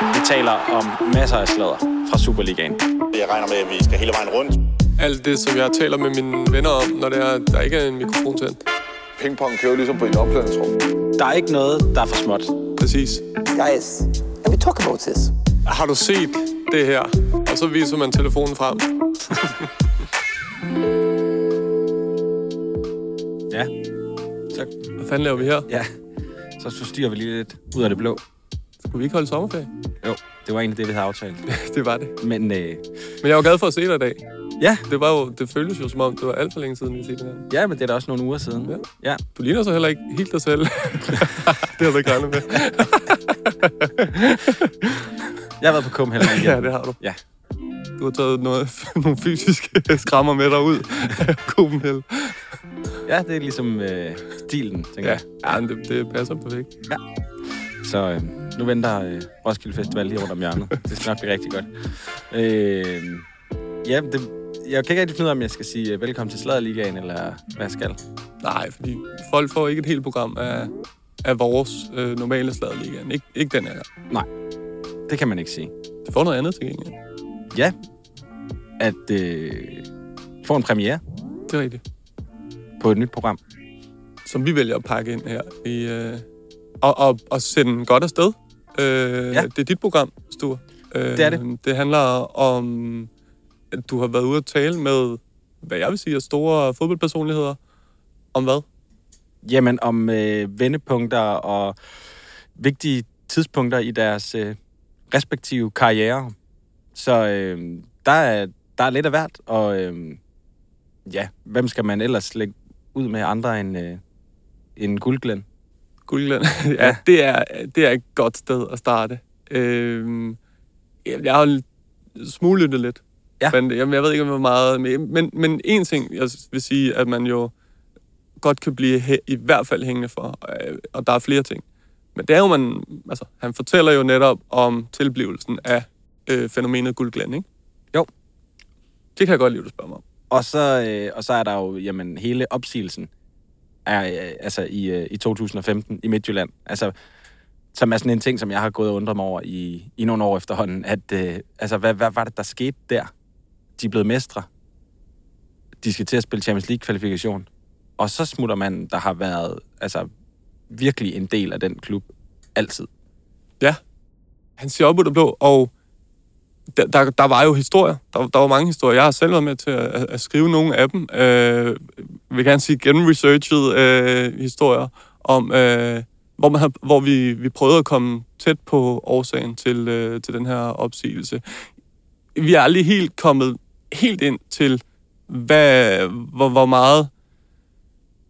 Vi taler om masser af sladder fra Superligaen. Jeg regner med, at vi skal hele vejen rundt. Alt det, som jeg taler med mine venner om, når det er, der ikke er en mikrofon til. Pingpong kører ligesom på et opklædningsrum. Der er ikke noget, der er for småt. Præcis. Guys, can we talk about this? Har du set det her? Og så viser man telefonen frem. Ja. Så, Hvad fanden laver vi her? ja. Så forstyrrer vi lige lidt ud af det blå. Skulle vi ikke holde sommerferie? Jo, det var egentlig det, vi havde aftalt. det var det. Men øh, Men jeg var glad for at se dig i dag. ja, Det, var jo, det føltes jo som om, det var alt for længe siden, vi set hinanden. ja, men det er da også nogle uger siden. Ja. ja. Du ligner så heller ikke helt dig selv. det har du ikke regnet med. Jeg har været på heller ja, det har du. Ja. Du har taget noget, nogle fysiske skrammer med dig ud af Copenhagen. Ja, det er ligesom øh, stilen, tænker Ja, jeg. ja men det, det passer perfekt. Så øh, nu venter øh, Roskilde Festival lige rundt om hjørnet. Det skal nok blive rigtig godt. Øh, ja, det, jeg kan ikke rigtig finde ud af, om jeg skal sige øh, velkommen til Sladerligaen, eller hvad jeg skal. Nej, fordi folk får ikke et helt program af, af vores øh, normale sladerligaen. Ik- ikke den her. gang. Det kan man ikke sige. De får noget andet til gengæld. Ja, at øh, få en premiere Det er rigtigt. på et nyt program. Som vi vælger at pakke ind her. I, øh, og, og, og sende godt afsted. Øh, Ja. Det er dit program, Stur. Øh, Det er det. Det handler om, at du har været ude at tale med, hvad jeg vil sige, er store fodboldpersonligheder. Om hvad? Jamen om øh, vendepunkter og vigtige tidspunkter i deres øh, respektive karriere. Så øh, der, er, der er lidt af hvert, og øh, ja, hvem skal man ellers lægge ud med andre end, øh, end Guldglen? Guldland. ja, Ja. Det, er, det er et godt sted at starte. Øh, jeg har smuglyttet lidt. Ja. Men, jamen, jeg ved ikke, hvor meget... Men, men, en ting, jeg vil sige, at man jo godt kan blive he, i hvert fald hængende for, øh, og der er flere ting. Men det er jo, man... Altså, han fortæller jo netop om tilblivelsen af øh, fænomenet guldglænd, ikke? Jo. Det kan jeg godt lide, du spørger mig om. Og så, øh, og så er der jo jamen, hele opsigelsen er, øh, altså i, øh, i 2015 i Midtjylland. Altså, som er sådan en ting, som jeg har gået og undret mig over i, i nogle år efterhånden. At, øh, altså, hvad, hvad var det, der skete der? De er blevet mestre. De skal til at spille Champions League-kvalifikation. Og så smutter man, der har været altså, virkelig en del af den klub altid. Ja. Han siger op ud af blå, og der, der, der var jo historier. Der, der var mange historier. Jeg har selv været med til at, at, at skrive nogle af dem. Øh, vil gerne sige genresearchede øh, historier om, øh, hvor, man har, hvor vi, vi prøvede at komme tæt på årsagen til, øh, til den her opsigelse. Vi er aldrig helt kommet helt ind til, hvad, hvor, hvor meget...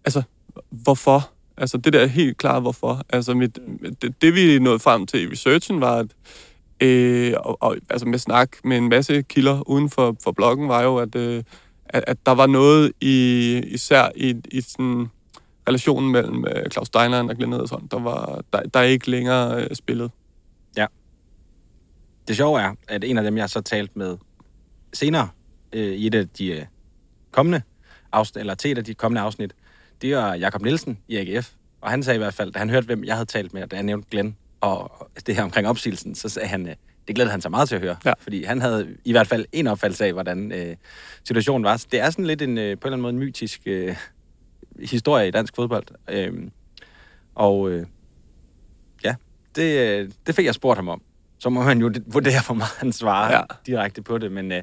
Altså, hvorfor? Altså, det der er helt klart, hvorfor. Altså, mit, det, det, vi nåede frem til i researchen, var, at øh, og, og, altså med snak med en masse kilder uden for, for bloggen, var jo, at, øh, at, at der var noget i, især i, i sådan relationen mellem øh, Claus Steinlein og Glenn Ederson, der, var, der, der er ikke længere øh, spillet. Det sjove er, at en af dem, jeg så talt med senere øh, i et af de øh, kommende afsnit, eller til et af de kommende afsnit, det var Jakob Nielsen i AGF. Og han sagde i hvert fald, da han hørte, hvem jeg havde talt med, da jeg nævnte Glenn, og det her omkring opsigelsen, så sagde han, øh, det glædede han sig meget til at høre. Ja. Fordi han havde i hvert fald en opfattelse af, hvordan øh, situationen var. Så det er sådan lidt en, øh, på en eller anden måde en mytisk øh, historie i dansk fodbold. Øh, og øh, ja, det, øh, det fik jeg spurgt ham om. Så må han jo vurdere, hvor meget han svarer. Ja. direkte på det. Men, øh,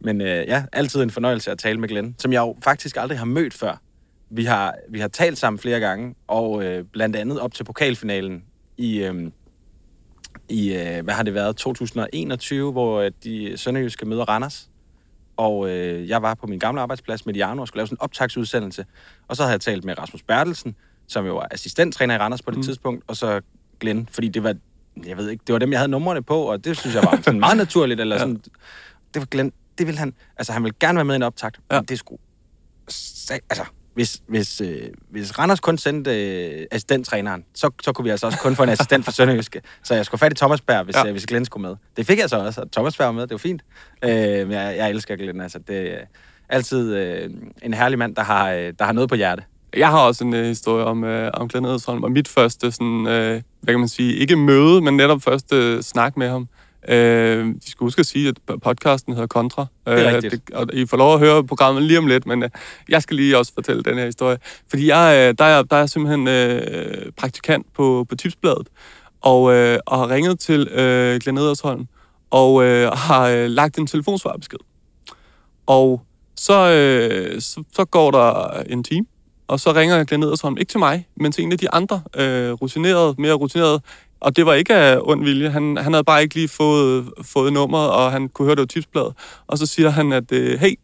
men øh, ja, altid en fornøjelse at tale med Glenn, som jeg jo faktisk aldrig har mødt før. Vi har, vi har talt sammen flere gange, og øh, blandt andet op til pokalfinalen i, øh, i øh, hvad har det været, 2021, hvor øh, de Sønderjyske møder Randers. Og øh, jeg var på min gamle arbejdsplads med Jarno og skulle lave sådan en optagsudsendelse. Og så havde jeg talt med Rasmus Bertelsen, som jo var assistenttræner i Randers på det mm. tidspunkt, og så Glenn, fordi det var, jeg ved ikke, det var dem, jeg havde numrene på, og det synes jeg var sådan meget naturligt, eller Ja. sådan, det var Glenn, det ville han, altså han ville gerne være med i en optakt, ja. Men det skulle, altså, hvis, hvis, øh, hvis Randers kun sendte øh, assistenttræneren, så, så kunne vi altså også kun få en assistent fra Sønderjyske. Så jeg skulle fat i Thomas Berg, hvis, ja. Øh, hvis Glenn skulle med. Det fik jeg så også, og Thomas Berg var med, det var fint. Øh, men jeg, jeg elsker Glenn, altså det er altid øh, en herlig mand, der har, øh, der har noget på hjerte. Jeg har også en uh, historie om, uh, om Glenn Edersholm, og mit første, sådan, uh, hvad kan man sige, ikke møde, men netop første uh, snak med ham. Uh, de skal huske at sige, at podcasten hedder Kontra. Det er rigtigt. det, og I får lov at høre programmet lige om lidt, men uh, jeg skal lige også fortælle den her historie. Fordi jeg, uh, der, er, der er simpelthen uh, praktikant på, på Tipsbladet, og, uh, og har ringet til uh, Glenn Edersholm, og uh, har uh, lagt en telefonsvarbesked. Og så, øh, så, så går der en time, og så ringer Glenn Edersholm, ikke til mig, men til en af de andre øh, rutinerede, mere rutinerede, og det var ikke af ond vilje. Han, han havde bare ikke lige fået, fået nummeret, og han kunne høre det var tipsbladet. Og så siger han, at øh, hey,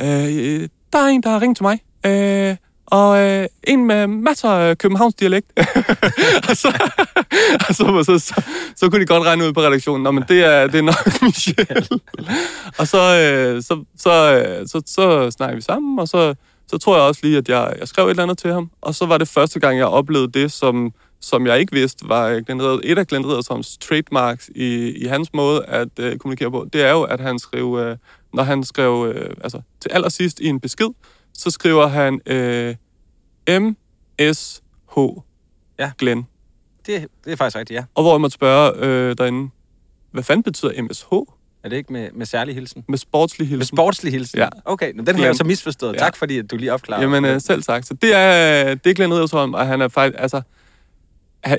øh, der er en, der har ringet til mig. Øh, og øh, en med masser af Københavns dialekt. og så, og så, så, så, så kunne de godt regne ud på redaktionen, Nå, men det er, det er nok Michel. og så, øh, så, så, øh, så, så snakker vi sammen, og så, så tror jeg også lige, at jeg, jeg skrev et eller andet til ham. Og så var det første gang, jeg oplevede det, som, som jeg ikke vidste, var Glenn Ridder, et af Glenn Riddersholms trademarks i, i hans måde at øh, kommunikere på. Det er jo, at han skrev, øh, når han skrev, øh, altså til allersidst i en besked, så skriver han øh, M-S-H. Ja. Glenn. Det, det er faktisk rigtigt, ja. Og hvor jeg måtte spørge øh, derinde, hvad fanden betyder MSH? Er det ikke med, med særlig hilsen? Med sportslig hilsen. Med sportslig hilsen? Ja. Okay, men den har jeg så misforstået. Ja. Tak fordi, at du lige opklarede. Jamen, øh, selv sagt. Så det er, det er Glenn Riddersholm, og han er faktisk, altså,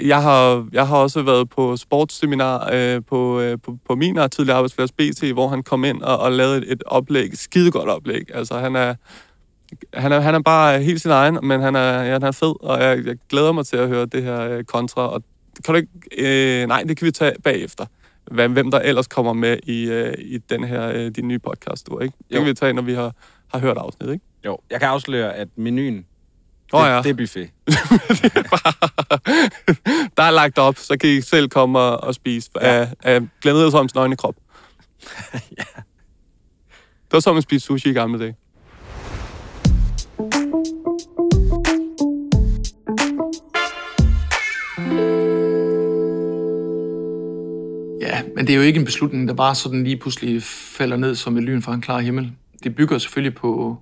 jeg har, jeg har også været på sportsseminar øh, på, øh, på, på min tidligere arbejdsplads, BT, hvor han kom ind og, og lavede et, et oplæg, skidegodt oplæg. Altså, han er, han er, han er bare helt sin egen, men han er, ja, han er fed, og jeg, jeg glæder mig til at høre det her øh, kontra. Og kan du ikke, øh, nej, det kan vi tage bagefter. Hvem, hvem der ellers kommer med i, øh, i den her, øh, din nye podcast, du, ikke? Det Jo. kan vi tage, når vi har, har hørt afsnit, ikke? Jo, jeg kan afsløre, at menuen, det, Åh, ja. det er buffet. der er lagt op, så kan I selv komme og, og spise ja. af, af Glenn Riddersholms nøgne krop. ja. Det var som at spise sushi i gamle dage. Ja, men det er jo ikke en beslutning, der bare sådan lige pludselig falder ned som et lyn fra en klar himmel. Det bygger selvfølgelig på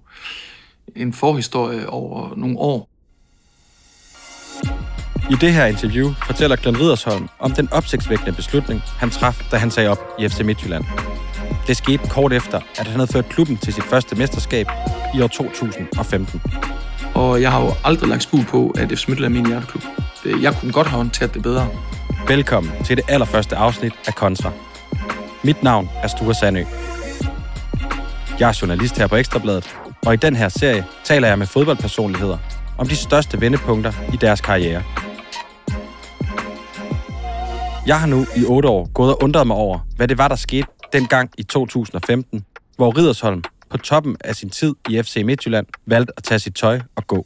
en forhistorie over nogle år. I det her interview fortæller Glenn Riddersholm om den opsigtsvækkende beslutning, han traf, da han sagde op i FC Midtjylland. Det skete kort efter, at han havde ført klubben til sit første mesterskab i år 2015. Og jeg har jo aldrig lagt skjul på, at FC Midtjylland er min hjerteklub. Jeg kunne godt have håndteret det bedre. Velkommen til det allerførste afsnit af Kontra. Mit navn er Sture Sandø. Jeg er journalist her på Ekstrabladet, og i den her serie taler jeg med fodboldpersonligheder om de største vendepunkter i deres karriere. Jeg har nu i otte år gået og undret mig over, hvad det var, der skete dengang i 2015, hvor Ridersholm på toppen af sin tid i FC Midtjylland valgte at tage sit tøj og gå.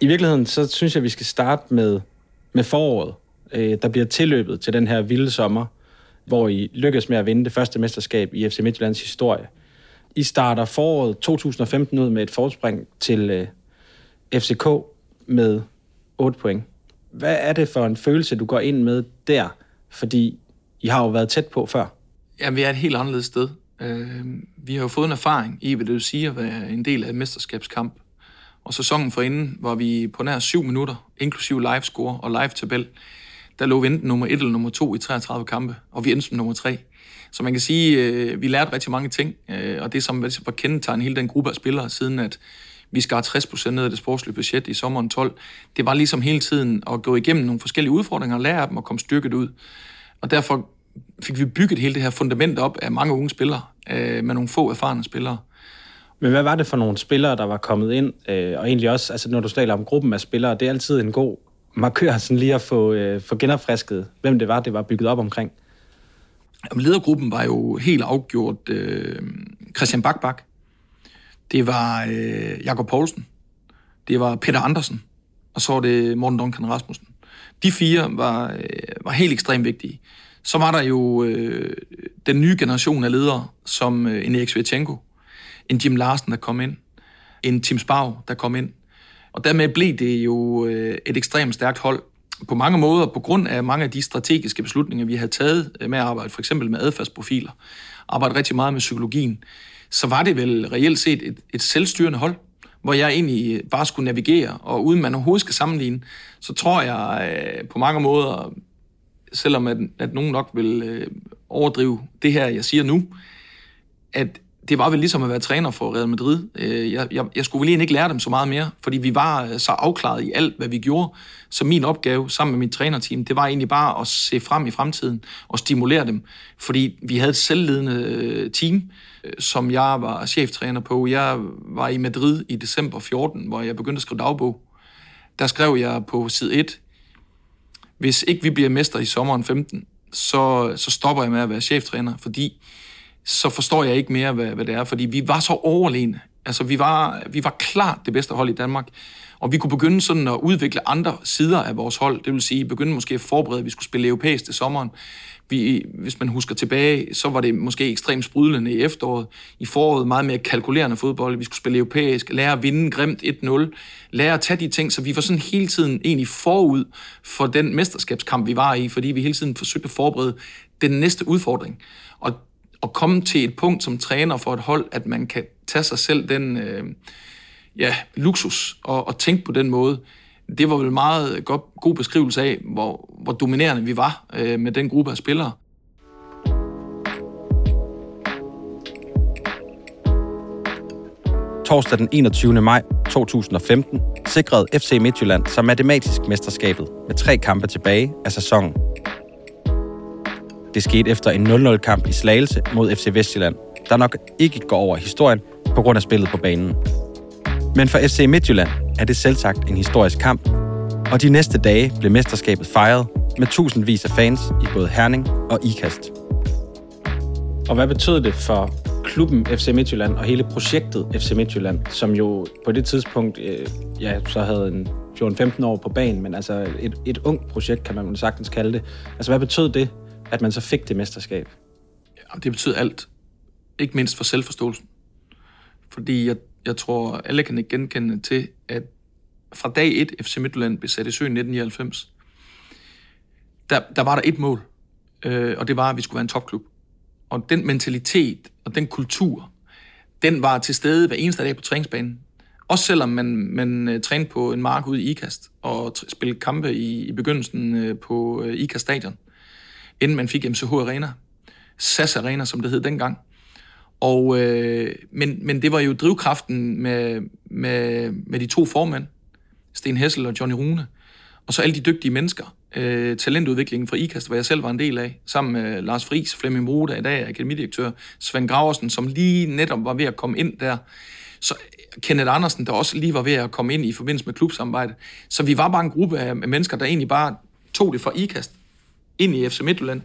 I virkeligheden, så synes jeg, vi skal starte med, med foråret, øh, der bliver tilløbet til den her vilde sommer, hvor I lykkes med at vinde det første mesterskab i FC Midtjyllands historie. I starter foråret 2015 ud med et forspring til øh, FCK med 8 point. Hvad er det for en følelse, du går ind med der? Fordi I har jo været tæt på før. Ja, vi er et helt anderledes sted. Øh, vi har jo fået en erfaring i, hvad det vil sige at være en del af et mesterskabskamp. Og sæsonen forinden var vi på nær 7 minutter, inklusive live score og live tabel. Der lå vi enten nummer 1 eller nummer 2 i 33 kampe, og vi endte som nummer 3. Så man kan sige, øh, vi lærte rigtig mange ting, øh, og det som altså, var kendetegnet hele den gruppe af spillere, siden at vi skar 60% ned af det sportslige budget i sommeren 12, det var ligesom hele tiden at gå igennem nogle forskellige udfordringer, lære af dem og komme styrket ud. Og derfor fik vi bygget hele det her fundament op af mange unge spillere, øh, med nogle få erfarne spillere. Men hvad var det for nogle spillere, der var kommet ind? Øh, og egentlig også, altså når du taler om gruppen af spillere, det er altid en god markør sådan lige at få, øh, få genopfrisket, hvem det var, det var bygget op omkring. Jamen, ledergruppen var jo helt afgjort øh, Christian Bakbak. Det var øh, Jakob Poulsen. Det var Peter Andersen. Og så var det Morten Duncan Rasmussen. De fire var, øh, var helt ekstremt vigtige. Så var der jo øh, den nye generation af ledere, som øh, en Erik Svetchenko, en Jim Larsen, der kom ind, en Tim Spau, der kom ind. Og dermed blev det jo øh, et ekstremt stærkt hold. på mange måder, på grund af mange af de strategiske beslutninger, vi havde taget med at arbejde for eksempel med adfærdsprofiler, arbejde rigtig meget med psykologien, så var det vel reelt set et, et selvstyrende hold, hvor jeg egentlig øh, bare skulle navigere, og uden man overhovedet skal sammenligne, så tror jeg øh, på mange måder, selvom at, at nogen nok vil øh, overdrive det her, jeg siger nu, at det var vel ligesom at være træner for Real Madrid. Øh, jeg, jeg, jeg skulle vel egentlig ikke lære dem så meget mere, fordi vi var øh, så afklaret i alt, hvad vi gjorde. Så min opgave sammen med mit trænerteam, det var egentlig bare at se frem i fremtiden og stimulere dem. Fordi vi havde et selvledende øh, team, som jeg var cheftræner på. Jeg var i Madrid i december 14, hvor jeg begyndte at skrive dagbog. Der skrev jeg på side 1, hvis ikke vi bliver mester i sommeren 15, så, så stopper jeg med at være cheftræner, fordi så forstår jeg ikke mere, hvad, hvad det er, fordi vi var så overlegne. Altså, vi var, vi var klart det bedste hold i Danmark, og vi kunne begynde sådan at udvikle andre sider af vores hold. Det vil sige, begynde måske at forberede, at vi skulle spille europæisk til sommeren. Vi, hvis man husker tilbage, så var det måske ekstremt sprudlende i efteråret. I foråret meget mere kalkulerende fodbold. Vi skulle spille europæisk, lære at vinde grimt 1-0, lære at tage de ting, så vi var sådan hele tiden egentlig forud for den mesterskabskamp, vi var i, fordi vi hele tiden forsøgte at forberede den næste udfordring. Og at komme til et punkt som træner for et hold, at man kan tage sig selv den øh, ja, luksus og, og tænke på den måde, det var vel meget godt, god beskrivelse af, hvor, hvor dominerende vi var øh, med den gruppe af spillere. Torsdag den 21. maj 2015 sikrede FC Midtjylland sig matematisk mesterskabet med tre kampe tilbage af sæsonen det skete efter en 0-0-kamp i Slagelse mod FC Vestjylland, der nok ikke går over historien på grund af spillet på banen. Men for FC Midtjylland er det selvsagt en historisk kamp, og de næste dage blev mesterskabet fejret med tusindvis af fans i både Herning og Ikast. Og hvad betød det for klubben FC Midtjylland og hele projektet FC Midtjylland, som jo på det tidspunkt øh, ja, så havde en 14-15 år på banen, men altså et, et ungt projekt, kan man sagtens kalde det. Altså hvad betød det at man så fik det mesterskab? Jamen, det betyder alt. Ikke mindst for selvforståelsen. Fordi jeg, jeg tror, alle kan ikke genkende til, at fra dag 1 FC Midtjylland blev sat i søen 1999, der, der var der et mål, øh, og det var, at vi skulle være en topklub. Og den mentalitet og den kultur, den var til stede hver eneste dag på træningsbanen. Også selvom man, man uh, trænede på en mark ude i IKAST og spillede kampe i, i begyndelsen uh, på uh, IKAST stadion inden man fik MCH Arena. SAS Arena, som det hed dengang. Og, øh, men, men det var jo drivkraften med, med, med de to formænd, Sten Hessel og Johnny Rune, og så alle de dygtige mennesker. Øh, talentudviklingen fra IKAST, hvor jeg selv var en del af, sammen med Lars Friis, Flemming Rode, i dag akademidirektør, Svend Graversen, som lige netop var ved at komme ind der. Så øh, Kenneth Andersen, der også lige var ved at komme ind i forbindelse med klubsamarbejde. Så vi var bare en gruppe af mennesker, der egentlig bare tog det fra IKAST ind i FC Midtjylland,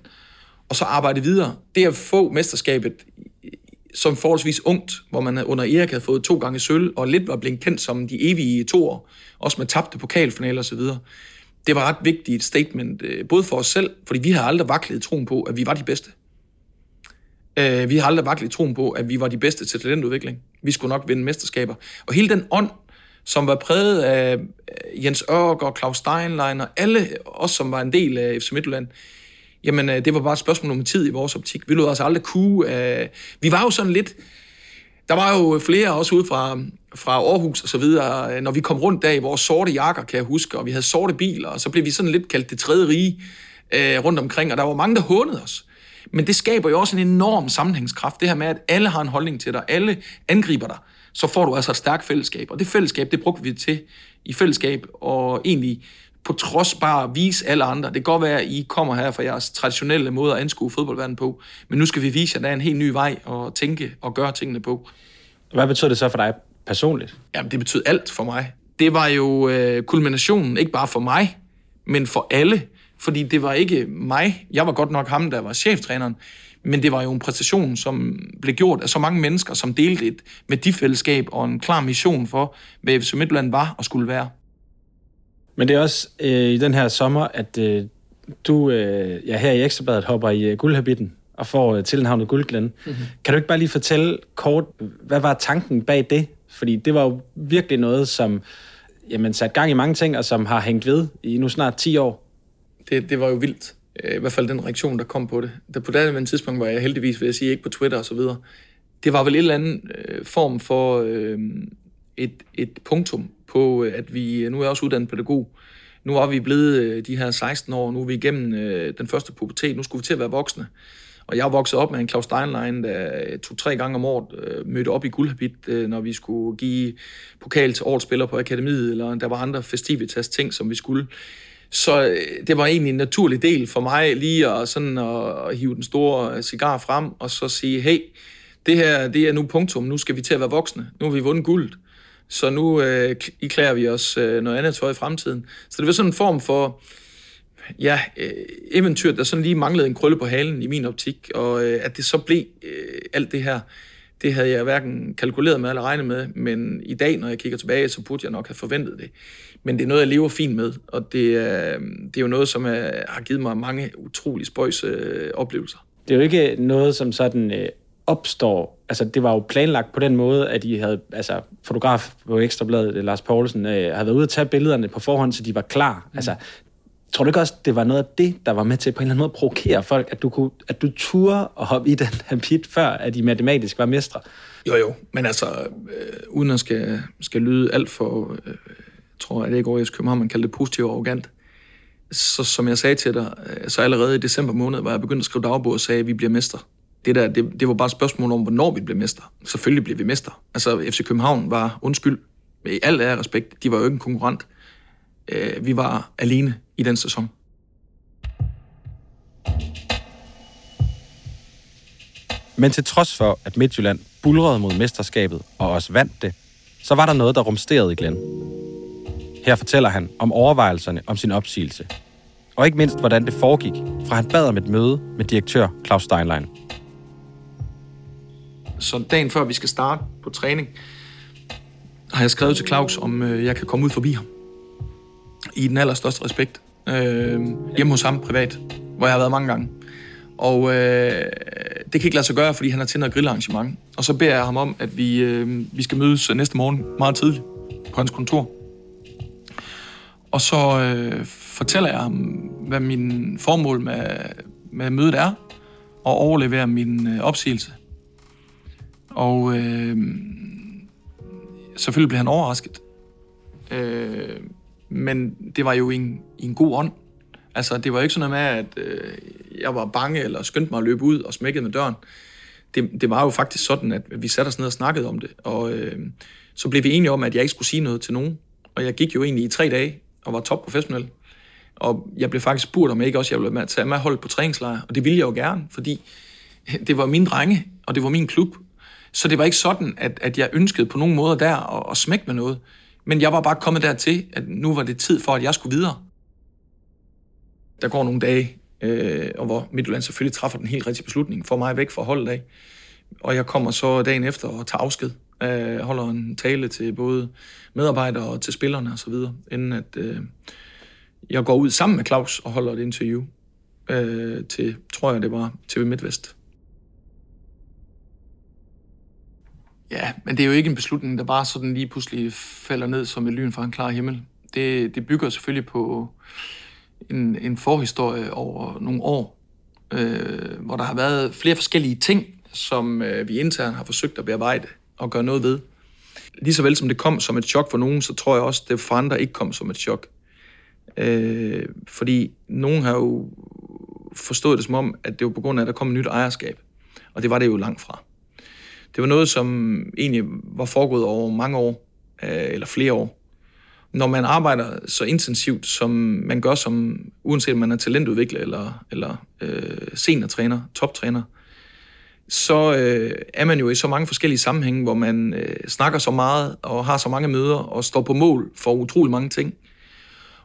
og så arbejde videre. Det at få mesterskabet som forholdsvis ungt, hvor man under Erik havde fået to gange sølv, og lidt var blevet kendt som de evige to år, også med tabte pokalfinaler osv., det var ret vigtigt statement, øh, både for os selv, fordi vi har aldrig vaklet troen på, at vi var de bedste. Øh, vi har aldrig vaklet troen på, at vi var de bedste til talentudvikling. Vi skulle nok vinde mesterskaber. Og hele den ånd, som var præget af øh, Jens Ørg og Claus Steinlein og alle os, som var en del af FC Midtjylland, jamen øh, det var bare et spørgsmål om tid i vores optik. Vi lod os aldrig kue. Vi var jo sådan lidt... Der var jo flere også ude fra, fra Aarhus og så videre, når vi kom rundt der i vores sorte jakker, kan jeg huske, og vi havde sorte biler, og så blev vi sådan lidt kaldt det tredje rige øh, rundt omkring, og der var mange, der hånede os. Men det skaber jo også en enorm sammenhængskraft, det her med, at alle har en holdning til dig, alle angriber dig så får du altså et stærkt fællesskab. Og det fællesskab, det brugte vi til i fællesskab, og egentlig på trods bare at vise alle andre. Det kan godt være, at I kommer her fra jeres traditionelle måde at anskue fodboldverdenen på, men nu skal vi vise jer, at der er en helt ny vej at tænke og gøre tingene på. Hvad betyder det så for dig personligt? Jamen, det betyder alt for mig. Det var jo øh, kulminationen, ikke bare for mig, men for alle. Fordi det var ikke mig. Jeg var godt nok ham, der var cheftræneren. Men det var jo en præstation, som blev gjort af så mange mennesker, som delte et værdifællesskab og en klar mission for, hvad FC Midtland var og skulle være. Men det er også øh, i den her sommer, at øh, du øh, ja, her i Ekstrabladet hopper i øh, guldhabitten og får øh, tilnavnet Guldglæn. Mm-hmm. Kan du ikke bare lige fortælle kort, hvad var tanken bag det? Fordi det var jo virkelig noget, som jamen, satte gang i mange ting, og som har hængt ved i nu snart 10 år. det, det var jo vildt. Øh, I hvert fald den reaktion, der kom på det. Der på det tidspunkt var jeg heldigvis, vil jeg sige, ikke på Twitter og så videre. Det var vel en eller anden øh, form for øh, et, et punktum på, øh, at vi, øh, nu er jeg også uddannet pædagog, nu var vi blevet øh, de her 16 år, nu er vi igennem øh, den første pubertet, nu skulle vi til at være voksne. Og jeg voksede op med en Claus Steinlein, der to-tre gange om året øh, mødte op i guldhabit, øh, når vi skulle give pokal til årets spiller på akademiet, eller der var andre festivitas ting, som vi skulle. Så øh, det var egentlig en naturlig del for mig lige at, sådan at, at hive den store øh, cigar frem, og så sige, hey, det her det er nu punktum, nu skal vi til at være voksne, nu har vi vundet guld, så nu øh, iklærer vi os øh, noget andet tøj i fremtiden. Så det var sådan en form for, ja, øh, eventyr, der sådan lige manglede en krølle på halen i min optik, og øh, at det så blev øh, alt det her, det havde jeg hverken kalkuleret med eller regnet med, men i dag, når jeg kigger tilbage, så burde jeg nok have forventet det. Men det er noget, jeg lever fint med, og det, er, det er jo noget, som er, har givet mig mange utrolig spøjse øh, oplevelser. Det er jo ikke noget, som sådan øh, opstår, altså det var jo planlagt på den måde, at I havde, altså fotograf på Ekstrabladet, Lars Poulsen, øh, havde været ude at tage billederne på forhånd, så de var klar. Mm. Altså, tror du ikke også, det var noget af det, der var med til på en eller anden måde at provokere folk, at du, kunne, at du turde at hoppe i den her pit, før at I matematisk var mestre? Jo, jo, men altså, øh, uden at skal, skal lyde alt for, øh, tror jeg, det ikke over i København, man kalder det positivt og arrogant, så som jeg sagde til dig, øh, så allerede i december måned var jeg begyndt at skrive dagbog og sagde, at vi bliver mester det der, det, det var bare et spørgsmål om, hvornår vi blev mester. Selvfølgelig blev vi mester. Altså, FC København var, undskyld, med al ære respekt, de var jo ikke en konkurrent. Øh, vi var alene i den sæson. Men til trods for, at Midtjylland bulrede mod mesterskabet og også vandt det, så var der noget, der rumsterede i Glenn. Her fortæller han om overvejelserne om sin opsigelse. Og ikke mindst, hvordan det foregik, fra han bad om et møde med direktør Claus Steinlein. Så dagen før vi skal starte på træning, har jeg skrevet til Claus, om øh, jeg kan komme ud forbi ham. I den allerstørste respekt. Øh, hjemme hos ham privat, hvor jeg har været mange gange. Og øh, det kan ikke lade sig gøre, fordi han har til noget grillarrangement. Og så beder jeg ham om, at vi, øh, vi skal mødes øh, næste morgen meget tidligt på hans kontor. Og så øh, fortæller jeg ham, hvad min formål med, med mødet er, og overleverer min øh, opsigelse. Og øh, selvfølgelig blev han overrasket. Øh, men det var jo i en, i en god ånd. Altså, det var ikke sådan noget med, at øh, jeg var bange eller skyndte mig at løbe ud og smækkede med døren. Det, det var jo faktisk sådan, at vi satte os ned og snakkede om det. Og øh, så blev vi enige om, at jeg ikke skulle sige noget til nogen. Og jeg gik jo egentlig i tre dage og var top professionel. Og jeg blev faktisk spurgt, om jeg ikke også jeg ville med at tage med hold på træningslejr. Og det ville jeg jo gerne, fordi det var min drenge, og det var min klub, så det var ikke sådan, at, at jeg ønskede på nogen måde der at, at smække med noget. Men jeg var bare kommet dertil, at nu var det tid for, at jeg skulle videre. Der går nogle dage, øh, og hvor Midtjylland selvfølgelig træffer den helt rigtige beslutning, for mig væk fra holdet af. Og jeg kommer så dagen efter og tager afsked. Øh, holder en tale til både medarbejdere og til spillerne osv., inden at øh, jeg går ud sammen med Claus og holder et interview øh, til, tror jeg det var, TV MidtVest. Ja, men det er jo ikke en beslutning, der bare sådan lige pludselig falder ned som et lyn fra en klar himmel. Det, det bygger selvfølgelig på en, en forhistorie over nogle år, øh, hvor der har været flere forskellige ting, som øh, vi internt har forsøgt at bearbejde og gøre noget ved. Lige så vel som det kom som et chok for nogen, så tror jeg også, det for andre ikke kom som et chok. Øh, fordi nogen har jo forstået det som om, at det var på grund af, at der kom et nyt ejerskab. Og det var det jo langt fra. Det var noget, som egentlig var foregået over mange år, øh, eller flere år. Når man arbejder så intensivt, som man gør, som uanset om man er talentudvikler eller, eller øh, seniortræner, toptræner, så øh, er man jo i så mange forskellige sammenhænge, hvor man øh, snakker så meget og har så mange møder og står på mål for utrolig mange ting.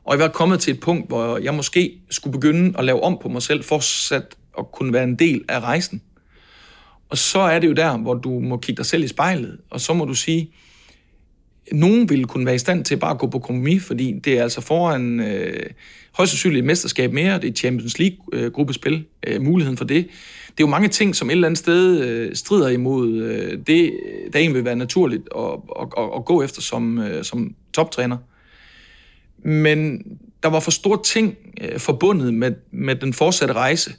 Og jeg var kommet til et punkt, hvor jeg måske skulle begynde at lave om på mig selv, for at kunne være en del af rejsen. Og så er det jo der, hvor du må kigge dig selv i spejlet, og så må du sige, nogen ville kunne være i stand til bare at gå på kompromis, fordi det er altså foran øh, højst sandsynligt et mesterskab mere, det er Champions League-gruppespil, øh, øh, muligheden for det. Det er jo mange ting, som et eller andet sted øh, strider imod øh, det, der egentlig vil være naturligt at, at, at, at gå efter som, øh, som toptræner. Men der var for store ting øh, forbundet med, med den fortsatte rejse,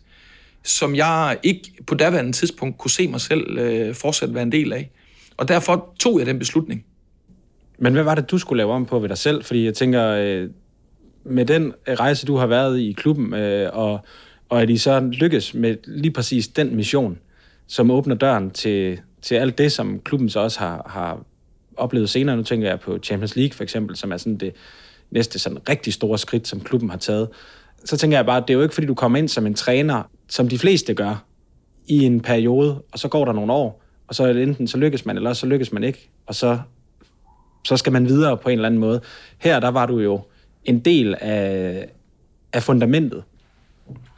som jeg ikke på daværende tidspunkt kunne se mig selv øh, fortsat være en del af. Og derfor tog jeg den beslutning. Men hvad var det, du skulle lave om på ved dig selv? Fordi jeg tænker, øh, med den rejse, du har været i klubben, øh, og, og at I så lykkes med lige præcis den mission, som åbner døren til, til alt det, som klubben så også har, har oplevet senere. Nu tænker jeg på Champions League for eksempel, som er sådan det næste sådan rigtig store skridt, som klubben har taget. Så tænker jeg bare, at det er jo ikke, fordi du kommer ind som en træner, som de fleste gør, i en periode, og så går der nogle år, og så enten så lykkes man, eller så lykkes man ikke, og så, så skal man videre på en eller anden måde. Her, der var du jo en del af, af fundamentet.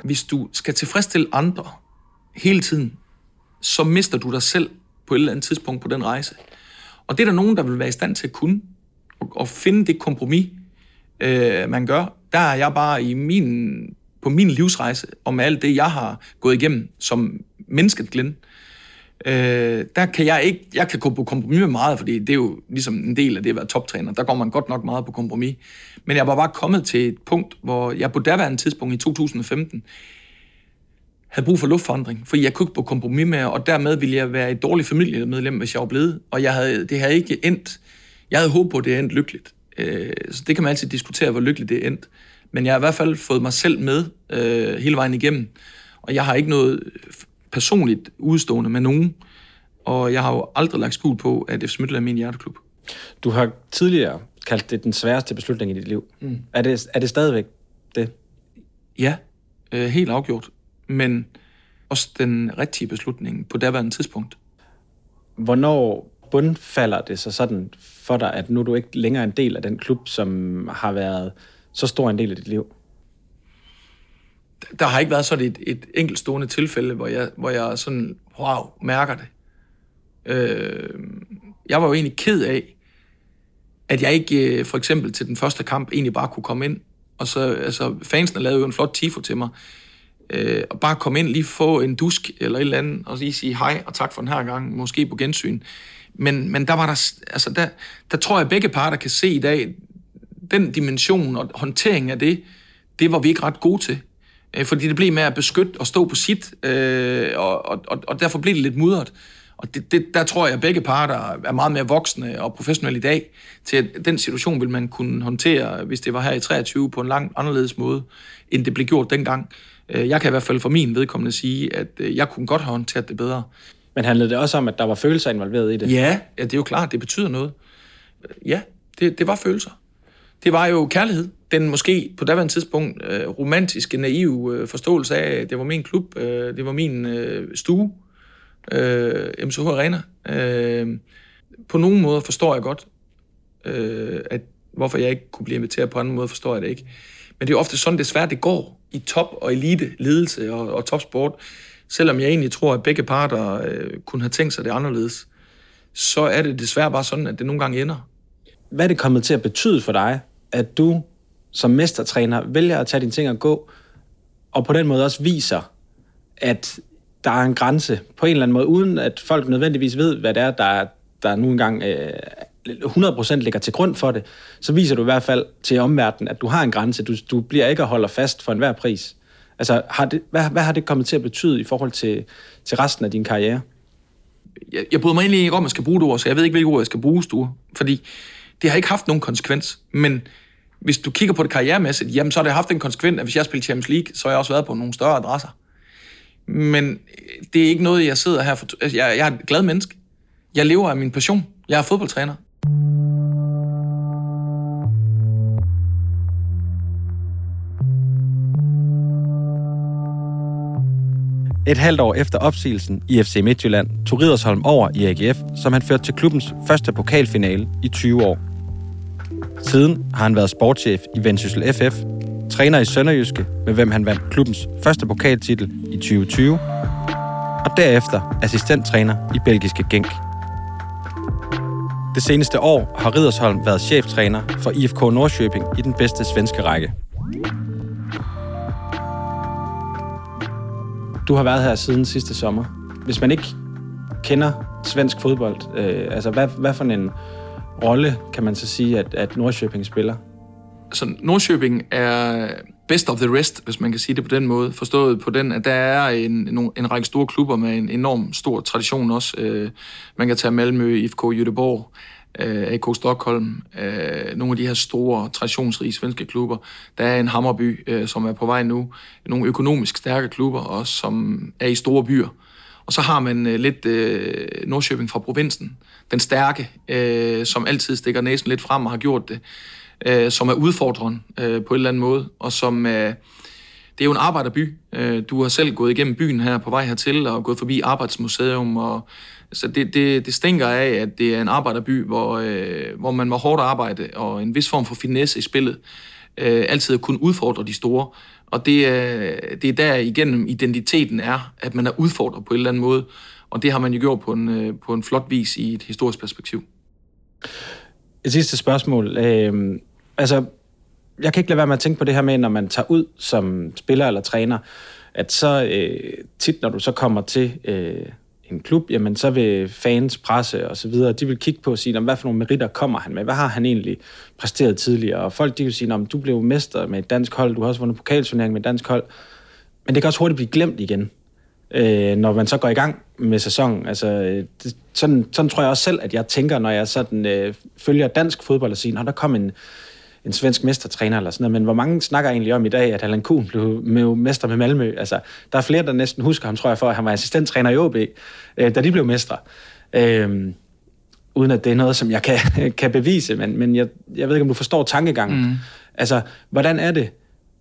Hvis du skal tilfredsstille andre hele tiden, så mister du dig selv på et eller andet tidspunkt på den rejse. Og det er der nogen, der vil være i stand til at kunne, og finde det kompromis, øh, man gør. Der er jeg bare i min, på min livsrejse, og med alt det, jeg har gået igennem som mennesket Glenn, øh, der kan jeg ikke, jeg kan gå på kompromis med meget, fordi det er jo ligesom en del af det at være toptræner. Der går man godt nok meget på kompromis. Men jeg var bare kommet til et punkt, hvor jeg på daværende tidspunkt i 2015, havde brug for luftforandring, for jeg kunne ikke på kompromis med, og dermed ville jeg være et dårligt familiemedlem, hvis jeg var blevet. Og jeg havde, det havde ikke endt. Jeg havde håbet på, at det endt lykkeligt. Øh, så det kan man altid diskutere, hvor lykkeligt det er endt. Men jeg har i hvert fald fået mig selv med øh, hele vejen igennem. Og jeg har ikke noget personligt udstående med nogen. Og jeg har jo aldrig lagt skuld på, at FC Midtjylland er min hjerteklub. Du har tidligere kaldt det den sværeste beslutning i dit liv. Mm. Er, det, er det stadigvæk det? Ja, øh, helt afgjort. Men også den rigtige beslutning på daværende tidspunkt. Hvornår bundfalder det så sådan for dig, at nu er du ikke længere en del af den klub, som har været så stor en del af dit liv? Der har ikke været sådan et, et enkeltstående tilfælde, hvor jeg, hvor jeg sådan, wow, mærker det. Øh, jeg var jo egentlig ked af, at jeg ikke øh, for eksempel til den første kamp egentlig bare kunne komme ind. Og så, altså, fansene lavede jo en flot tifo til mig. Øh, og bare komme ind, lige få en dusk eller et eller andet, og lige sige hej og tak for den her gang, måske på gensyn. Men, men der var der, altså der, der tror jeg, at begge parter kan se i dag, den dimension og håndtering af det, det var vi ikke ret gode til. Øh, fordi det blev med at beskytte og stå på sit, øh, og, og, og derfor blev det lidt mudret. Og det, det, der tror jeg, at begge parter er meget mere voksne og professionelle i dag, til at den situation vil man kunne håndtere, hvis det var her i 23, på en langt anderledes måde, end det blev gjort dengang. Øh, jeg kan i hvert fald for min vedkommende sige, at øh, jeg kunne godt have håndteret det bedre. Men handlede det også om, at der var følelser involveret i det? Ja, ja det er jo klart, det betyder noget. Ja, det, det var følelser. Det var jo kærlighed. Den måske på daværende tidspunkt øh, romantiske, naive øh, forståelse af, at det var min klub, øh, det var min øh, stue, øh, MCH Arena. Øh, på nogen måde forstår jeg godt, øh, at hvorfor jeg ikke kunne blive inviteret på anden måde, forstår jeg det ikke. Men det er ofte sådan, desværre det går i top- og elite-ledelse og, og topsport. Selvom jeg egentlig tror, at begge parter øh, kunne have tænkt sig det anderledes, så er det desværre bare sådan, at det nogle gange ender. Hvad er det kommet til at betyde for dig, at du som mestertræner vælger at tage dine ting og gå, og på den måde også viser, at der er en grænse på en eller anden måde, uden at folk nødvendigvis ved, hvad det er, der, der nu engang øh, 100% ligger til grund for det, så viser du i hvert fald til omverdenen, at du har en grænse. Du, du bliver ikke at holde fast for enhver pris. Altså, har det, hvad, hvad har det kommet til at betyde i forhold til, til resten af din karriere? Jeg, jeg bryder mig egentlig ikke om, at jeg skal bruge det ord, så jeg ved ikke, hvilke ord jeg skal bruge, Sture. Fordi det har ikke haft nogen konsekvens. Men hvis du kigger på det karrieremæssigt, jamen så har det haft en konsekvens, at hvis jeg spiller Champions League, så har jeg også været på nogle større adresser. Men det er ikke noget, jeg sidder her for... Altså, jeg, jeg er et glad menneske. Jeg lever af min passion. Jeg er fodboldtræner. Et halvt år efter opsigelsen i FC Midtjylland tog Ridersholm over i AGF, som han førte til klubbens første pokalfinale i 20 år. Siden har han været sportschef i Vendsyssel FF, træner i Sønderjyske, med hvem han vandt klubbens første pokaltitel i 2020, og derefter assistenttræner i belgiske Genk. Det seneste år har Ridersholm været cheftræner for IFK Nordsjøbing i den bedste svenske række. Du har været her siden sidste sommer. Hvis man ikke kender svensk fodbold, øh, altså hvad, hvad for en rolle kan man så sige, at, at Nordsjøping spiller? altså Nordsjøping er best of the rest, hvis man kan sige det på den måde. Forstået på den, at der er en, en, en række store klubber med en enorm stor tradition også. Øh, man kan tage Malmø, IFK Göteborg, øh, AK Stockholm, øh, nogle af de her store, traditionsrige svenske klubber. Der er en Hammerby, øh, som er på vej nu. Nogle økonomisk stærke klubber også, som er i store byer. Og så har man øh, lidt øh, Nordsjøbing fra provinsen. Den stærke, øh, som altid stikker næsen lidt frem og har gjort det. Øh, som er udfordrende øh, på en eller anden måde. Og som... Øh, det er jo en arbejderby. Øh, du har selv gået igennem byen her på vej hertil og gået forbi Arbejdsmuseum. Og, så det, det, det stinker af, at det er en arbejderby, hvor, øh, hvor man må hårdt arbejde og en vis form for finesse i spillet. Øh, altid at kunne udfordre de store. Og det øh, det er der igennem identiteten er, at man er udfordret på en eller anden måde. Og det har man jo gjort på en, øh, på en flot vis i et historisk perspektiv. Et sidste spørgsmål. Øh, altså, jeg kan ikke lade være med at tænke på det her med, når man tager ud som spiller eller træner, at så øh, tit, når du så kommer til øh, en klub, jamen så vil fans, presse og så videre, de vil kigge på og sige, hvad for nogle meritter kommer han med? Hvad har han egentlig præsteret tidligere? Og folk, de vil sige, du blev mester med et dansk hold, du har også vundet pokalturnering med et dansk hold. Men det kan også hurtigt blive glemt igen, øh, når man så går i gang med sæsonen. Altså, det, sådan, sådan tror jeg også selv, at jeg tænker, når jeg sådan øh, følger dansk fodbold og siger, der kom en, en svensk mestertræner eller sådan noget, men hvor mange snakker egentlig om i dag, at Allan Kuhn blev med mester med Malmø? Altså, der er flere, der næsten husker ham, tror jeg, for at han var assistenttræner i OB, øh, da de blev mestre. Øh, uden at det er noget, som jeg kan, kan bevise, men, men jeg, jeg ved ikke, om du forstår tankegangen. Mm. Altså, hvordan er det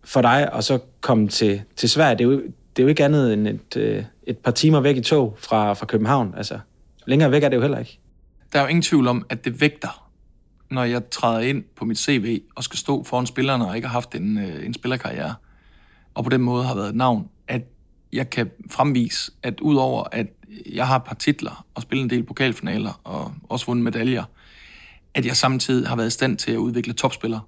for dig at så komme til, til Sverige? Det er, jo, det er jo ikke andet end et, øh, et par timer væk i tog fra, fra København. Altså, længere væk er det jo heller ikke. Der er jo ingen tvivl om, at det vægter når jeg træder ind på mit CV og skal stå foran spillerne og ikke har haft en, øh, en spillerkarriere, og på den måde har været et navn, at jeg kan fremvise, at udover at jeg har et par titler og spillet en del pokalfinaler og også vundet medaljer, at jeg samtidig har været i stand til at udvikle topspillere.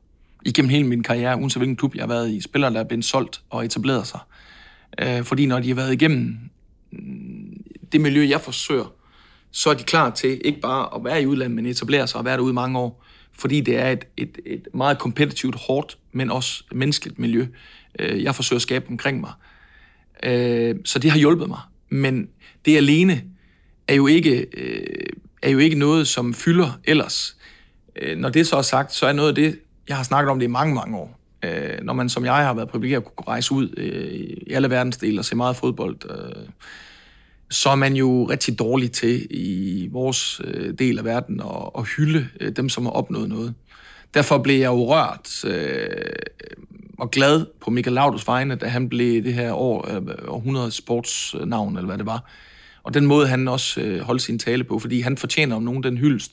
Igennem hele min karriere, uanset hvilken klub jeg har været i, spillere, der er blevet solgt og etableret sig. Øh, fordi når de har været igennem mm, det miljø, jeg forsøger, så er de klar til ikke bare at være i udlandet, men etablere sig og være derude i mange år fordi det er et, et, et meget kompetitivt, hårdt, men også menneskeligt miljø, øh, jeg forsøger at skabe omkring mig. Øh, så det har hjulpet mig. Men det alene er jo ikke, øh, er jo ikke noget, som fylder ellers. Øh, når det så er sagt, så er noget af det, jeg har snakket om det i mange, mange år. Øh, når man som jeg har været privilegeret at kunne rejse ud øh, i alle verdensdele og se meget fodbold, øh, så er man jo rigtig dårlig til i vores øh, del af verden at, at hylde øh, dem, som har opnået noget. Derfor blev jeg jo rørt øh, og glad på Michael Lauders vegne, da han blev det her år, øh, århundrede sportsnavn, eller hvad det var. Og den måde, han også øh, holdt sin tale på, fordi han fortjener om nogen den hyldest.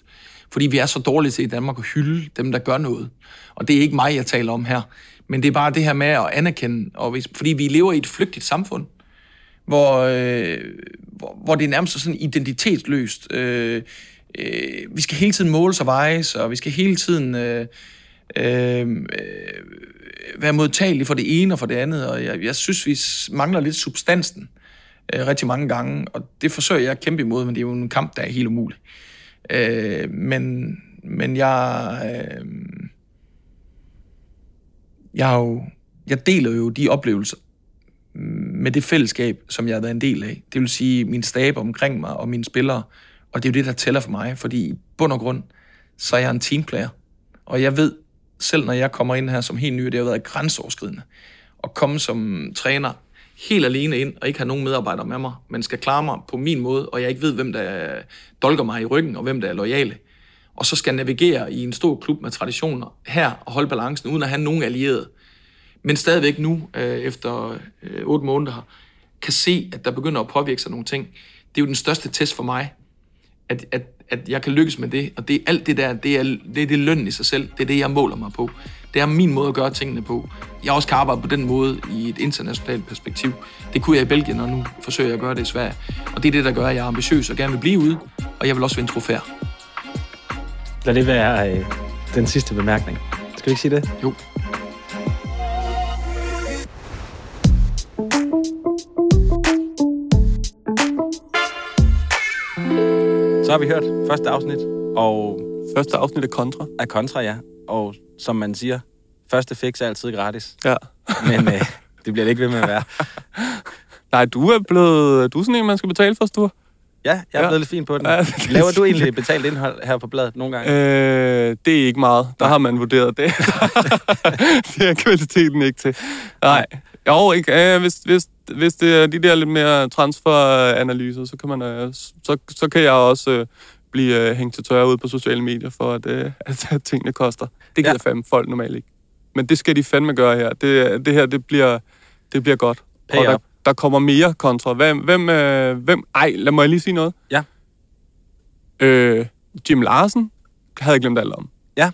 Fordi vi er så dårlige til i Danmark at hylde dem, der gør noget. Og det er ikke mig, jeg taler om her. Men det er bare det her med at anerkende, og hvis, fordi vi lever i et flygtigt samfund hvor, øh, hvor, hvor det er nærmest sådan identitetsløst. Øh, øh, vi skal hele tiden måles og vejes, og vi skal hele tiden øh, øh, øh, være modtagelige for det ene og for det andet, og jeg, jeg synes, vi mangler lidt substansen øh, rigtig mange gange, og det forsøger jeg at kæmpe imod, men det er jo en kamp, der er helt umulig. Øh, men, men jeg... Øh, jeg, har jo, jeg deler jo de oplevelser, med det fællesskab, som jeg har været en del af. Det vil sige min stab omkring mig og mine spillere. Og det er jo det, der tæller for mig, fordi i bund og grund, så er jeg en teamplayer. Og jeg ved, selv når jeg kommer ind her som helt ny, det har været grænseoverskridende, at komme som træner helt alene ind og ikke have nogen medarbejdere med mig, men skal klare mig på min måde, og jeg ikke ved, hvem der dolker mig i ryggen, og hvem der er lojale. Og så skal navigere i en stor klub med traditioner her og holde balancen, uden at have nogen allierede men stadigvæk nu, øh, efter øh, otte måneder, kan se, at der begynder at påvirke sig nogle ting. Det er jo den største test for mig, at, at, at jeg kan lykkes med det, og det er alt det der, det er, det er det løn i sig selv, det er det, jeg måler mig på. Det er min måde at gøre tingene på. Jeg også kan arbejde på den måde i et internationalt perspektiv. Det kunne jeg i Belgien, og nu forsøger jeg at gøre det i Sverige. Og det er det, der gør, at jeg er ambitiøs og gerne vil blive ude, og jeg vil også vinde trofæer. Lad det være øh, den sidste bemærkning. Skal vi ikke sige det? Jo. Så har vi hørt første afsnit, og... Første afsnit af Contra. Af Contra, ja. Og som man siger, Første fix er altid gratis, Ja. men øh, det bliver det ikke ved med at være. Nej, du er blevet... Du er sådan en, man skal betale for, Sture. Ja, jeg er Ja. blevet lidt fin på den. Ja, det er Laver du egentlig betalt indhold her på bladet nogle gange? Øh, det er ikke meget. Der har man vurderet det. det er kvaliteten ikke til. Nej. Jo, ikke. Øh, hvis, hvis, hvis det er de der lidt mere transferanalyser, så kan, man, øh, så, så kan jeg også øh, blive øh, hængt til tørre ud på sociale medier for, at, øh, at, at tingene koster. Det gider Ja. fandme folk normalt ikke. Men det skal de fandme gøre her. Det, det her, det bliver, det bliver godt. Pay Og der, up. der kommer mere kontra. Hvem, hvem, øh, hvem... Ej, lad mig lige sige noget. Ja. Øh, Jim Larsen havde jeg glemt alt om. Ja.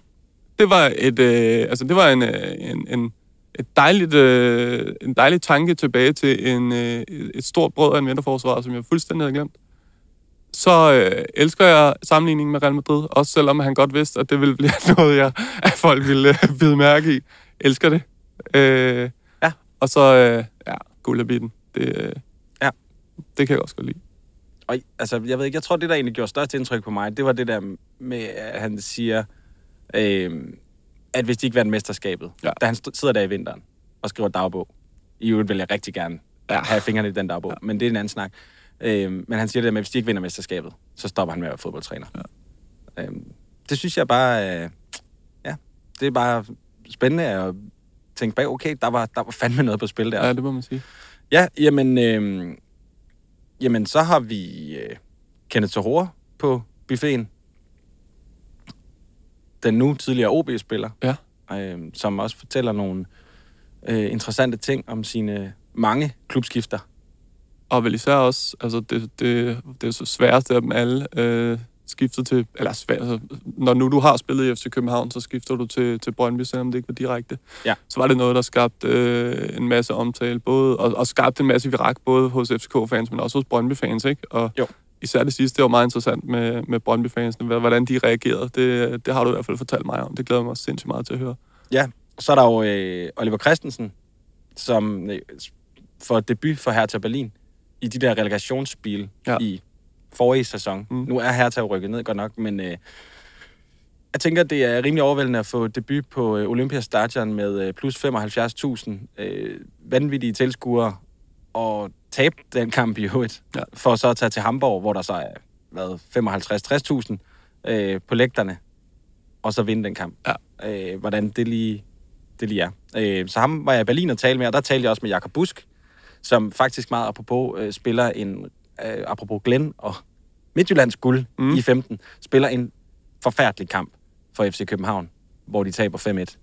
Det var et, øh, altså det var en, øh, en, en, et dejligt, øh, en dejlig tanke tilbage til en, øh, et stort brød af en vinterforsvar, som jeg fuldstændig havde glemt. Så øh, elsker jeg sammenligningen med Real Madrid, også selvom han godt vidste, at det ville blive noget, jeg, at folk ville øh, bide mærke i. Elsker det. Øh, Ja. Og så, øh, ja, guldabitten. Det, øh, Ja. det kan jeg også godt lide. Og, altså, jeg ved ikke, jeg tror, det der egentlig gjorde størst indtryk på mig, det var det der med, at han siger, øh, at hvis de ikke vandt mesterskabet, ja. Da han sidder der i vinteren og skriver dagbog, i øvrigt vil jeg rigtig gerne ja. have fingrene i den dagbog, ja. men det er en anden snak. Øh, men han siger det der med, at hvis de ikke vinder mesterskabet, så stopper han med at være fodboldtræner. Ja. Øh, det synes jeg bare, øh, ja, det er bare spændende at tænke bag, okay, der var, der var fandme noget på spil der. Ja, det må man sige. Ja, jamen, øh, jamen så har vi øh, Kenneth Tohore på buffeten. Den nu tidligere OB-spiller, Ja. øh, som også fortæller nogle øh, interessante ting om sine mange klubskifter. Og vel især også, altså det, det, det er så sværeste af dem alle, øh, skiftet til, eller svært, altså, når nu du har spillet i FC København, så skifter du til, til Brøndby, selvom det ikke var direkte. Ja. Så var det noget, der skabte øh, en masse omtale, både, og, og skabte en masse virak, både hos FCK-fans, men også hos Brøndby-fans, ikke? Og Jo. Især det sidste, det var meget interessant med, med Brøndby-fansene, hvordan de reagerede. Det, det har du i hvert fald fortalt mig om. Det glæder mig sindssygt meget til at høre. Ja, så er der jo øh, Oliver Christensen, som øh, får debut for Hertha Berlin i de der relegationsspil ja. I forrige sæson. Mm. Nu er Hertha jo rykket ned godt nok, men øh, jeg tænker, det er rimelig overvældende at få debut på øh, Olympiastadion med øh, plus 75.000 øh, vanvittige tilskuere og tabe den kamp i øvrigt, ja. For så at tage til Hamburg, hvor der så er hvad, 55-60.000 øh, på lægterne, og så vinde den kamp. Ja. Øh, hvordan det lige, det lige er. Øh, så ham var jeg i Berlin og talte med, og der talte jeg også med Jakob Busk, som faktisk meget apropos øh, spiller en, øh, apropos Glenn og Midtjyllands guld mm. I 15, spiller en forfærdelig kamp for FC København, hvor de taber 5-1.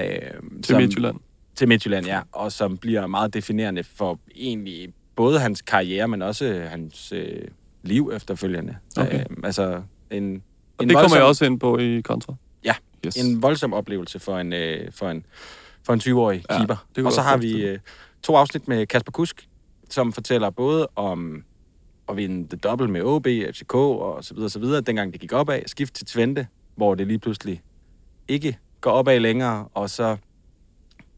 Øh, Til Midtjylland. Til Midtjylland, ja. Og som bliver meget definerende for egentlig både hans karriere, men også hans øh, liv efterfølgende. Okay. Øh, altså en, Og en det kommer voldsom- jeg også ind på i kontra. Ja, Yes. en voldsom oplevelse for en, øh, for en, for en 20-årig Ja, keeper. og så har vi øh, to afsnit med Kasper Kusk, som fortæller både om at vinde det dobbelt med OB, FCK og så videre, så videre, dengang det gik opad, skift til Twente, hvor det lige pludselig ikke går opad længere, og så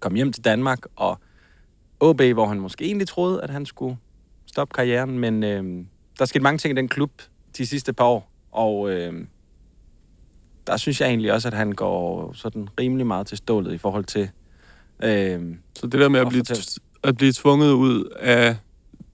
kom hjem til Danmark, og OB, hvor han måske egentlig troede, at han skulle stoppe karrieren, men øh, der skete mange ting i den klub de sidste par år, og øh, der synes jeg egentlig også, at han går sådan rimelig meget til stålet i forhold til... Øh, Så det der med at Og blive, fortæl. at blive tvunget ud af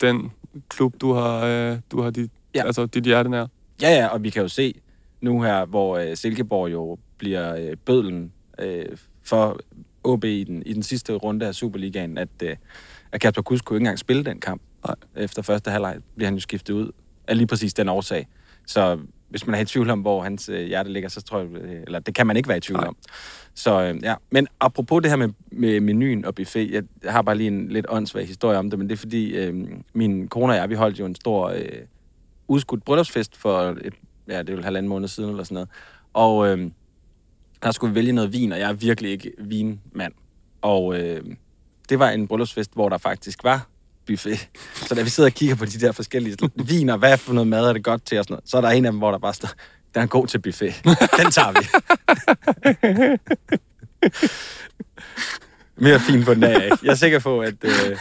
den klub, du har, øh, du har dit, ja. altså, dit hjerte nær. Ja, ja, og vi kan jo se nu her, hvor øh, Silkeborg jo bliver øh, bødlen øh, for OB i den, i den sidste runde af Superligaen, at, øh, at Kasper Kusk kunne ikke engang spille den kamp. Nej. Efter første halvleg bliver han jo skiftet ud af lige præcis den årsag. Så hvis man er i tvivl om, hvor hans øh, hjerte ligger, så tror jeg, øh, eller det kan man ikke være i tvivl Nej. om. Så øh, ja, men apropos det her med, med menuen og buffet, jeg har bare lige en lidt åndssvag historie om det, men det er fordi, øh, min kone og jeg, vi holdt jo en stor øh, udskudt bryllupsfest for et, ja, det er jo halvanden måned siden eller sådan noget. Og øh, der skulle vi vælge noget vin, og jeg er virkelig ikke vinmand. Og øh, det var en bryllupsfest, hvor der faktisk var buffet. Så da vi sidder og kigger på de der forskellige viner, hvad for noget mad er det godt til og sådan noget, så er der en af dem, hvor der bare står, den er god til buffet. Den tager vi. Mere fin på den af, ikke? Jeg er sikker på, at, øh,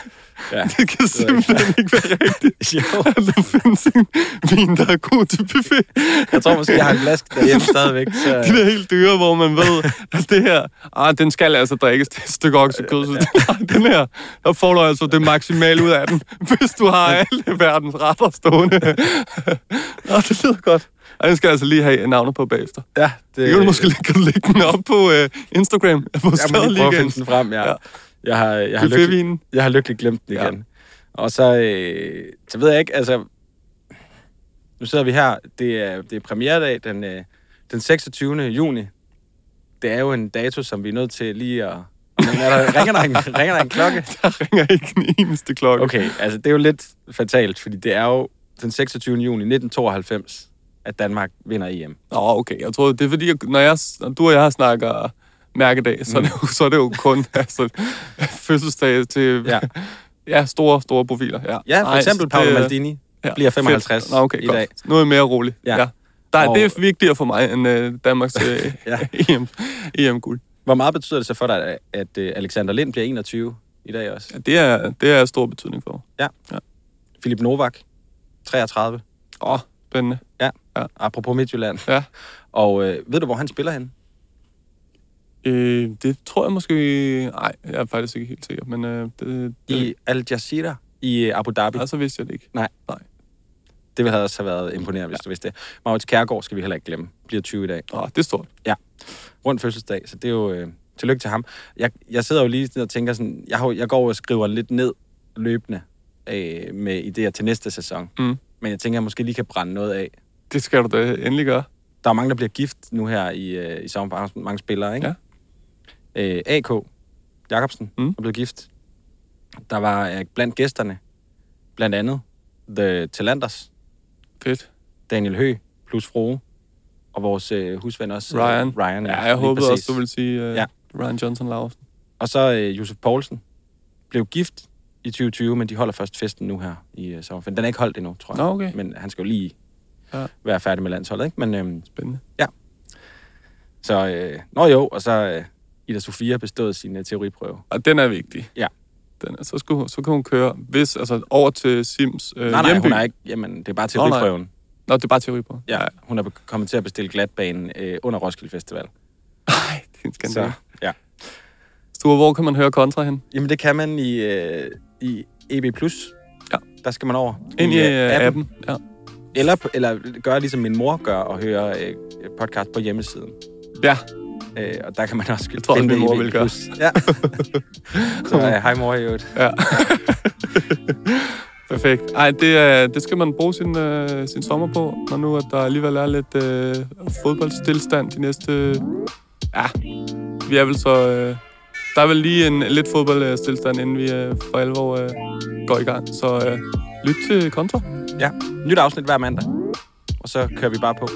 Ja. Det kan simpelthen ikke være rigtigt. Jo. At der findes en vin, der er god til buffet. Jeg tror måske, jeg har en flaske derhjemme stadigvæk. Så... De der helt dyre, hvor man ved, at det her, ah, den skal altså drikkes. Det er et stykke oksekød. Så nej, den her, der får du altså det maksimale ud af den, hvis du har alle verdens retter stående. Nå, det lyder godt. Og den skal jeg altså lige have navnet på bagefter. Ja, det, Det kan du måske kan du lægge den op på uh, Instagram. På Jeg må lige prøve at finde den frem, ja. Ja. Ja. Jeg har, jeg, har lykkelig, jeg har lykkeligt glemt den Ja. igen. Og så, øh, så ved jeg ikke, altså... Nu sidder vi her. Det er, det er premieredag den, øh, den 26. juni. Det er jo en dato, som vi er nødt til lige at... Men er der, ringer, der en, ringer der en klokke? Der ringer ikke en eneste klokke. Okay, altså det er jo lidt fatalt, fordi det er jo den 26. juni 1992, at Danmark vinder EM. Nå, okay. Jeg tror, det er fordi, når, jeg, når du og jeg snakker mærkedag, så, er det jo, så er det jo kun altså, fødselsdag til ja. Ja. ja, store, store profiler. Ja, Ja, for Nice. eksempel Paolo Det- Maldini ja, bliver 55 fedt. Nå, okay, i godt. dag. Nu er jeg mere rolig. Ja. Ja. ja. Der, er- Og- det er vigtigere for mig end uh, Danmarks uh, Ja. EM, EM-guld. Hvor meget betyder det så for dig, at, øh, Alexander Lind bliver 21 i dag også? Ja, det, er, det er stor betydning for mig. Philip Novak, 33. Åh, oh, spændende. Apropos Midtjylland. Ja. Og øh, ved du, hvor han spiller hen? Øh, det tror jeg måske... Nej, jeg er faktisk ikke helt sikker, men øh, det, det, I Al Jazeera i øh, Abu Dhabi. altså vidste jeg det ikke. Det ville have også været imponerende, hvis ja. du vidste det. Maurits Kærgaard skal vi heller ikke glemme. Bliver 20 i dag. Åh, det er stort. Rundt fødselsdag, så det er jo... Øh, tillykke til ham. Jeg, jeg sidder jo lige og tænker sådan... Jeg, har, jeg går og skriver lidt ned løbende øh, med idéer til næste sæson. Mm. Men jeg tænker, jeg måske lige kan brænde noget af. Det skal du da endelig gøre. Der er mange, der bliver gift nu her i, øh, i sommer. Mange, mange spillere, ikke? Ja. Øh, AK Jacobsen Mm. er blevet gift. Der var øh, blandt gæsterne, blandt andet The Talanders, Fedt. Daniel Hø plus Froge, og vores øh, husven også. øh, Ryan. Ryan Ja, jeg håbede præcis. også, du ville sige uh, ja. Ja. Ryan Johnson Larsen. Og så øh, Josef Poulsen blev gift i 2020, men de holder først festen nu her i øh, sommerferien. Den er ikke holdt endnu, tror jeg. Nå, okay. Men han skal jo lige Ja. ja. være færdig med landsholdet, ikke? Men øhm, Spændende. så, øh, nå jo, og så øh, Ida Sofia bestået sin øh, teoriprøve. Og den er vigtig. Ja. Den er, så, skulle, hun- så kan hun køre hvis, altså, over til Sims øh, nej, nej, hjemby. hun er ikke, jamen, det er bare Nå, nej. teoriprøven. Nå, det er bare teori på. Ja, hun er kommet til at bestille glatbanen øh, under Roskilde Festival. Nej, det er en skandale. Så, ja. Sture, hvor kan man høre kontra hen? Jamen, det kan man i, øh, i EB+. Ja. Der skal man over. Ind i øh, uh, appen. appen. Ja. Eller, eller gøre ligesom min mor gør og høre øh, podcast på hjemmesiden. ja, Øh, og der kan man også Jeg tror også, finde min mor EB+. vil gøre. Ja. Så øh, hej mor i øvrigt. ja. Perfekt. Ej, det, er, det skal man bruge sin, øh, sin sommer på, når nu at der alligevel er lidt øh, fodboldstilstand de næste... Ja, vi er vel så... Øh, der er vel lige en lidt fodboldstilstand, inden vi øh, for alvor øh, går i gang. Så øh, lyt til kontra. Ja. Nyt afsnit hver mandag. Og så kører vi bare på.